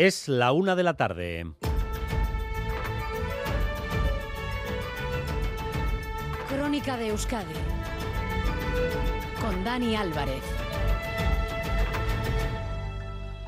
Es la una de la tarde. Crónica de Euskadi con Dani Álvarez.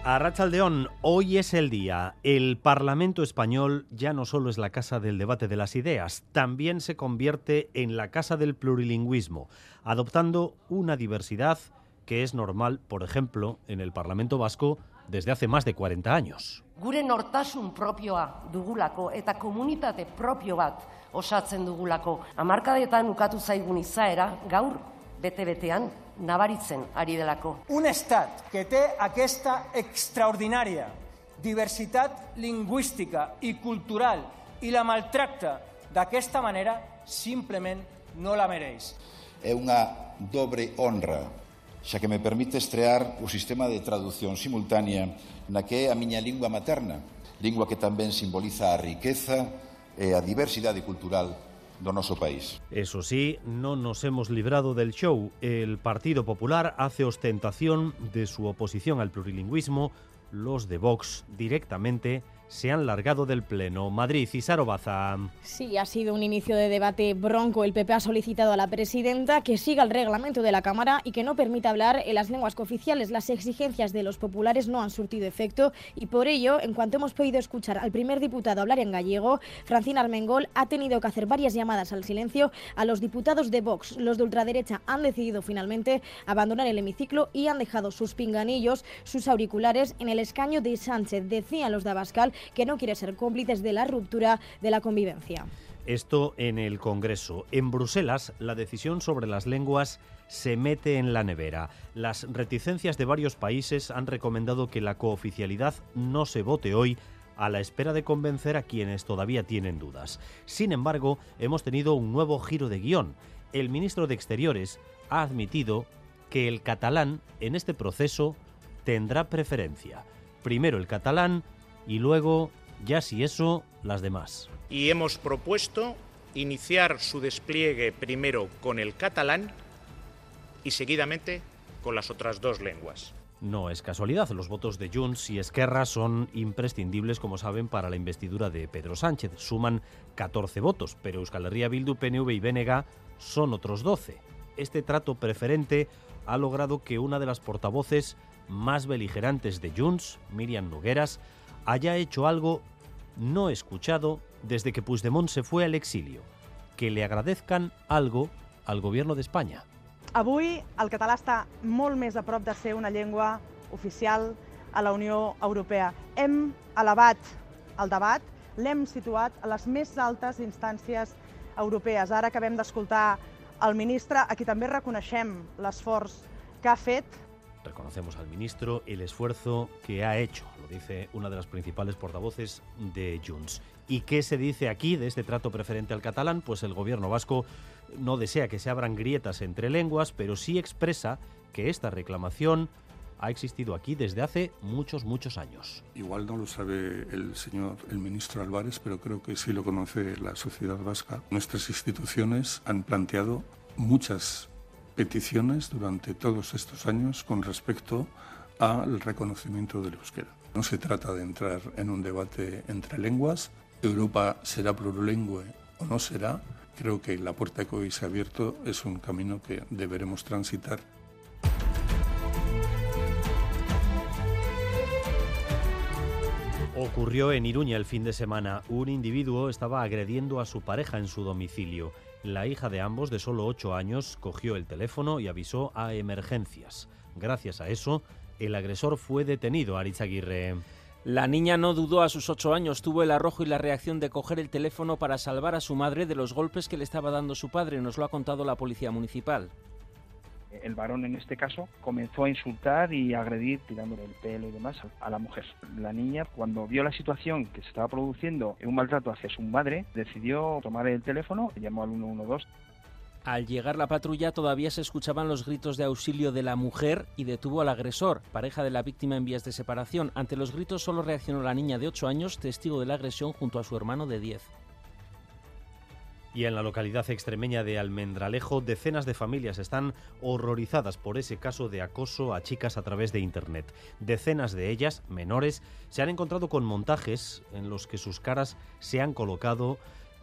A Rachaldeón, hoy es el día. El Parlamento español ya no solo es la casa del debate de las ideas, también se convierte en la casa del plurilingüismo, adoptando una diversidad que es normal, por ejemplo, en el Parlamento vasco desde hace más de 40 años. Gure nortasun propioa dugulako eta komunitate propio bat osatzen dugulako. Hamarkadetan ukatu zaigun izaera gaur bete-betean nabaritzen ari delako. Un estat que té aquesta extraordinària diversitat lingüística i cultural i la maltracta d'aquesta manera simplement no la mereix. É unha dobre honra xa que me permite estrear o sistema de traducción simultánea na que é a miña lingua materna, lingua que tamén simboliza a riqueza e a diversidade cultural do noso país. Eso sí, non nos hemos librado del show. El Partido Popular hace ostentación de su oposición al plurilingüismo, los de Vox directamente se han largado del Pleno. Madrid y Sarobaza. Sí, ha sido un inicio de debate bronco. El PP ha solicitado a la presidenta que siga el reglamento de la Cámara y que no permita hablar en las lenguas cooficiales. Las exigencias de los populares no han surtido efecto y por ello, en cuanto hemos podido escuchar al primer diputado hablar en gallego, Francina Armengol ha tenido que hacer varias llamadas al silencio a los diputados de Vox. Los de ultraderecha han decidido finalmente abandonar el hemiciclo y han dejado sus pinganillos, sus auriculares en el escaño de Sánchez. Decían los de Abascal que no quiere ser cómplices de la ruptura de la convivencia. Esto en el Congreso. En Bruselas, la decisión sobre las lenguas se mete en la nevera. Las reticencias de varios países han recomendado que la cooficialidad no se vote hoy a la espera de convencer a quienes todavía tienen dudas. Sin embargo, hemos tenido un nuevo giro de guion. El ministro de Exteriores ha admitido que el catalán en este proceso tendrá preferencia. Primero el catalán y luego, ya si eso, las demás. Y hemos propuesto iniciar su despliegue primero con el catalán y seguidamente con las otras dos lenguas. No es casualidad, los votos de Junts y Esquerra son imprescindibles, como saben, para la investidura de Pedro Sánchez. Suman 14 votos, pero Euskal Herria Bildu, PNV y Bénega son otros 12. Este trato preferente ha logrado que una de las portavoces más beligerantes de Junts, Miriam Nogueras, haya hecho algo no escuchado desde que Puigdemont se fue al exilio, que le agradezcan algo al gobierno de España. Avui el català està molt més a prop de ser una llengua oficial a la Unió Europea. Hem elevat el debat, l'hem situat a les més altes instàncies europees. Ara acabem d'escoltar el ministre, a qui també reconeixem l'esforç que ha fet Reconocemos al ministro el esfuerzo que ha hecho, lo dice una de las principales portavoces de Junts. ¿Y qué se dice aquí de este trato preferente al catalán? Pues el gobierno vasco no desea que se abran grietas entre lenguas, pero sí expresa que esta reclamación ha existido aquí desde hace muchos, muchos años. Igual no lo sabe el señor, el ministro Álvarez, pero creo que sí lo conoce la sociedad vasca. Nuestras instituciones han planteado muchas peticiones durante todos estos años con respecto al reconocimiento del euskera. No se trata de entrar en un debate entre lenguas. Europa será plurilingüe o no será. Creo que la puerta que hoy se ha abierto es un camino que deberemos transitar. Ocurrió en Iruña el fin de semana. Un individuo estaba agrediendo a su pareja en su domicilio. La hija de ambos, de solo 8 años, cogió el teléfono y avisó a emergencias. Gracias a eso, el agresor fue detenido, Arizaguirre. La niña no dudó a sus ocho años, tuvo el arrojo y la reacción de coger el teléfono para salvar a su madre de los golpes que le estaba dando su padre, nos lo ha contado la policía municipal. El varón en este caso comenzó a insultar y agredir tirándole el pelo y demás a la mujer. La niña cuando vio la situación que se estaba produciendo, un maltrato hacia su madre, decidió tomar el teléfono, llamó al 112. Al llegar la patrulla todavía se escuchaban los gritos de auxilio de la mujer y detuvo al agresor, pareja de la víctima en vías de separación. Ante los gritos solo reaccionó la niña de 8 años, testigo de la agresión junto a su hermano de 10. Y en la localidad extremeña de Almendralejo, decenas de familias están horrorizadas por ese caso de acoso a chicas a través de Internet. Decenas de ellas, menores, se han encontrado con montajes en los que sus caras se han colocado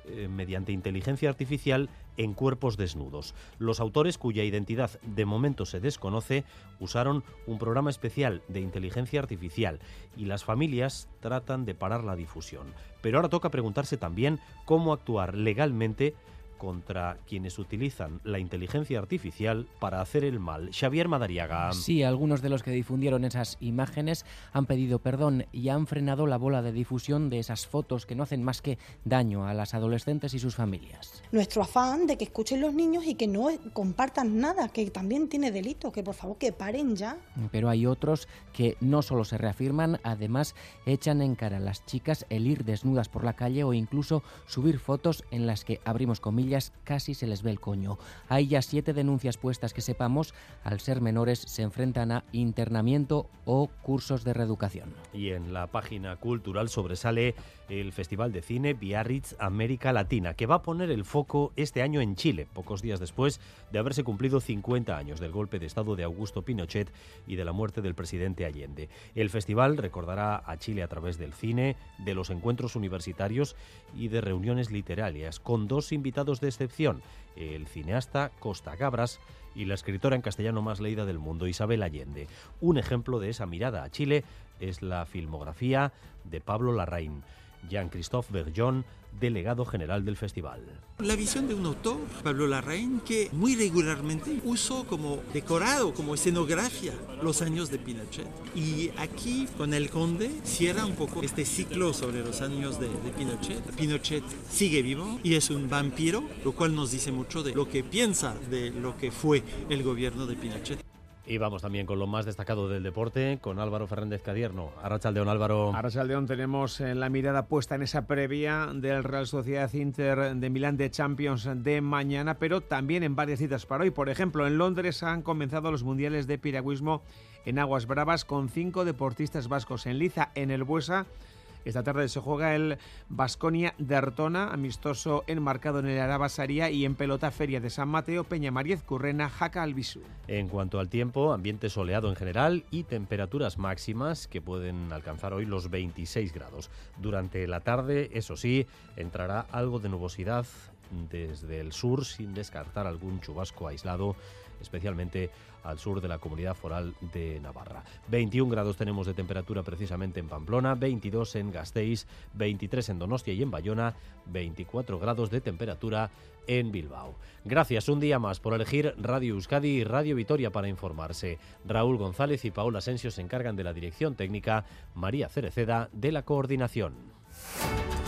eh, mediante inteligencia artificial en cuerpos desnudos. Los autores, cuya identidad de momento se desconoce, usaron un programa especial de inteligencia artificial y las familias tratan de parar la difusión. Pero ahora toca preguntarse también cómo actuar legalmente contra quienes utilizan la inteligencia artificial para hacer el mal. Xavier Madariaga. Sí, algunos de los que difundieron esas imágenes han pedido perdón y han frenado la bola de difusión de esas fotos que no hacen más que daño a las adolescentes y sus familias. Nuestro afán de que escuchen los niños y que no compartan nada, que también tiene delito, que por favor que paren ya. Pero hay otros que no solo se reafirman, además echan en cara a las chicas el ir desnudas por la calle o incluso subir fotos en las que abrimos comillas casi se les ve el coño. Hay ya siete denuncias puestas que sepamos, al ser menores se enfrentan a internamiento o cursos de reeducación. Y en la página cultural sobresale el Festival de Cine Biarritz América Latina, que va a poner el foco este año en Chile, pocos días después de haberse cumplido 50 años del golpe de Estado de Augusto Pinochet y de la muerte del presidente Allende. El festival recordará a Chile a través del cine, de los encuentros universitarios y de reuniones literarias, con dos invitados de excepción, el cineasta Costa Gabras y la escritora en castellano más leída del mundo, Isabel Allende. Un ejemplo de esa mirada a Chile es la filmografía de Pablo Larraín. Jean-Christophe Bergeon, delegado general del festival. La visión de un autor, Pablo Larraín, que muy regularmente usó como decorado, como escenografía, los años de Pinochet. Y aquí, con El Conde, cierra un poco este ciclo sobre los años de, de Pinochet. Pinochet sigue vivo y es un vampiro, lo cual nos dice mucho de lo que piensa de lo que fue el gobierno de Pinochet. Y vamos también con lo más destacado del deporte, con Álvaro Fernández Cadierno. Arrachaldeón, Álvaro. Arrachaldeón, tenemos eh, la mirada puesta en esa previa del Real Sociedad Inter de Milán de Champions de mañana, pero también en varias citas para hoy. Por ejemplo, en Londres han comenzado los mundiales de piragüismo en aguas bravas con cinco deportistas vascos en liza en el Buesa esta tarde se juega el Basconia de Artona, amistoso enmarcado en el Arabasaría y en pelota Feria de San Mateo, Peña Mariez Currena, Jaca Albisu. En cuanto al tiempo, ambiente soleado en general y temperaturas máximas que pueden alcanzar hoy los 26 grados. Durante la tarde, eso sí, entrará algo de nubosidad desde el sur sin descartar algún chubasco aislado especialmente al sur de la comunidad foral de Navarra. 21 grados tenemos de temperatura precisamente en Pamplona, 22 en Gasteiz, 23 en Donostia y en Bayona, 24 grados de temperatura en Bilbao. Gracias un día más por elegir Radio Euskadi y Radio Vitoria para informarse. Raúl González y Paula Asensio se encargan de la dirección técnica, María Cereceda de la coordinación.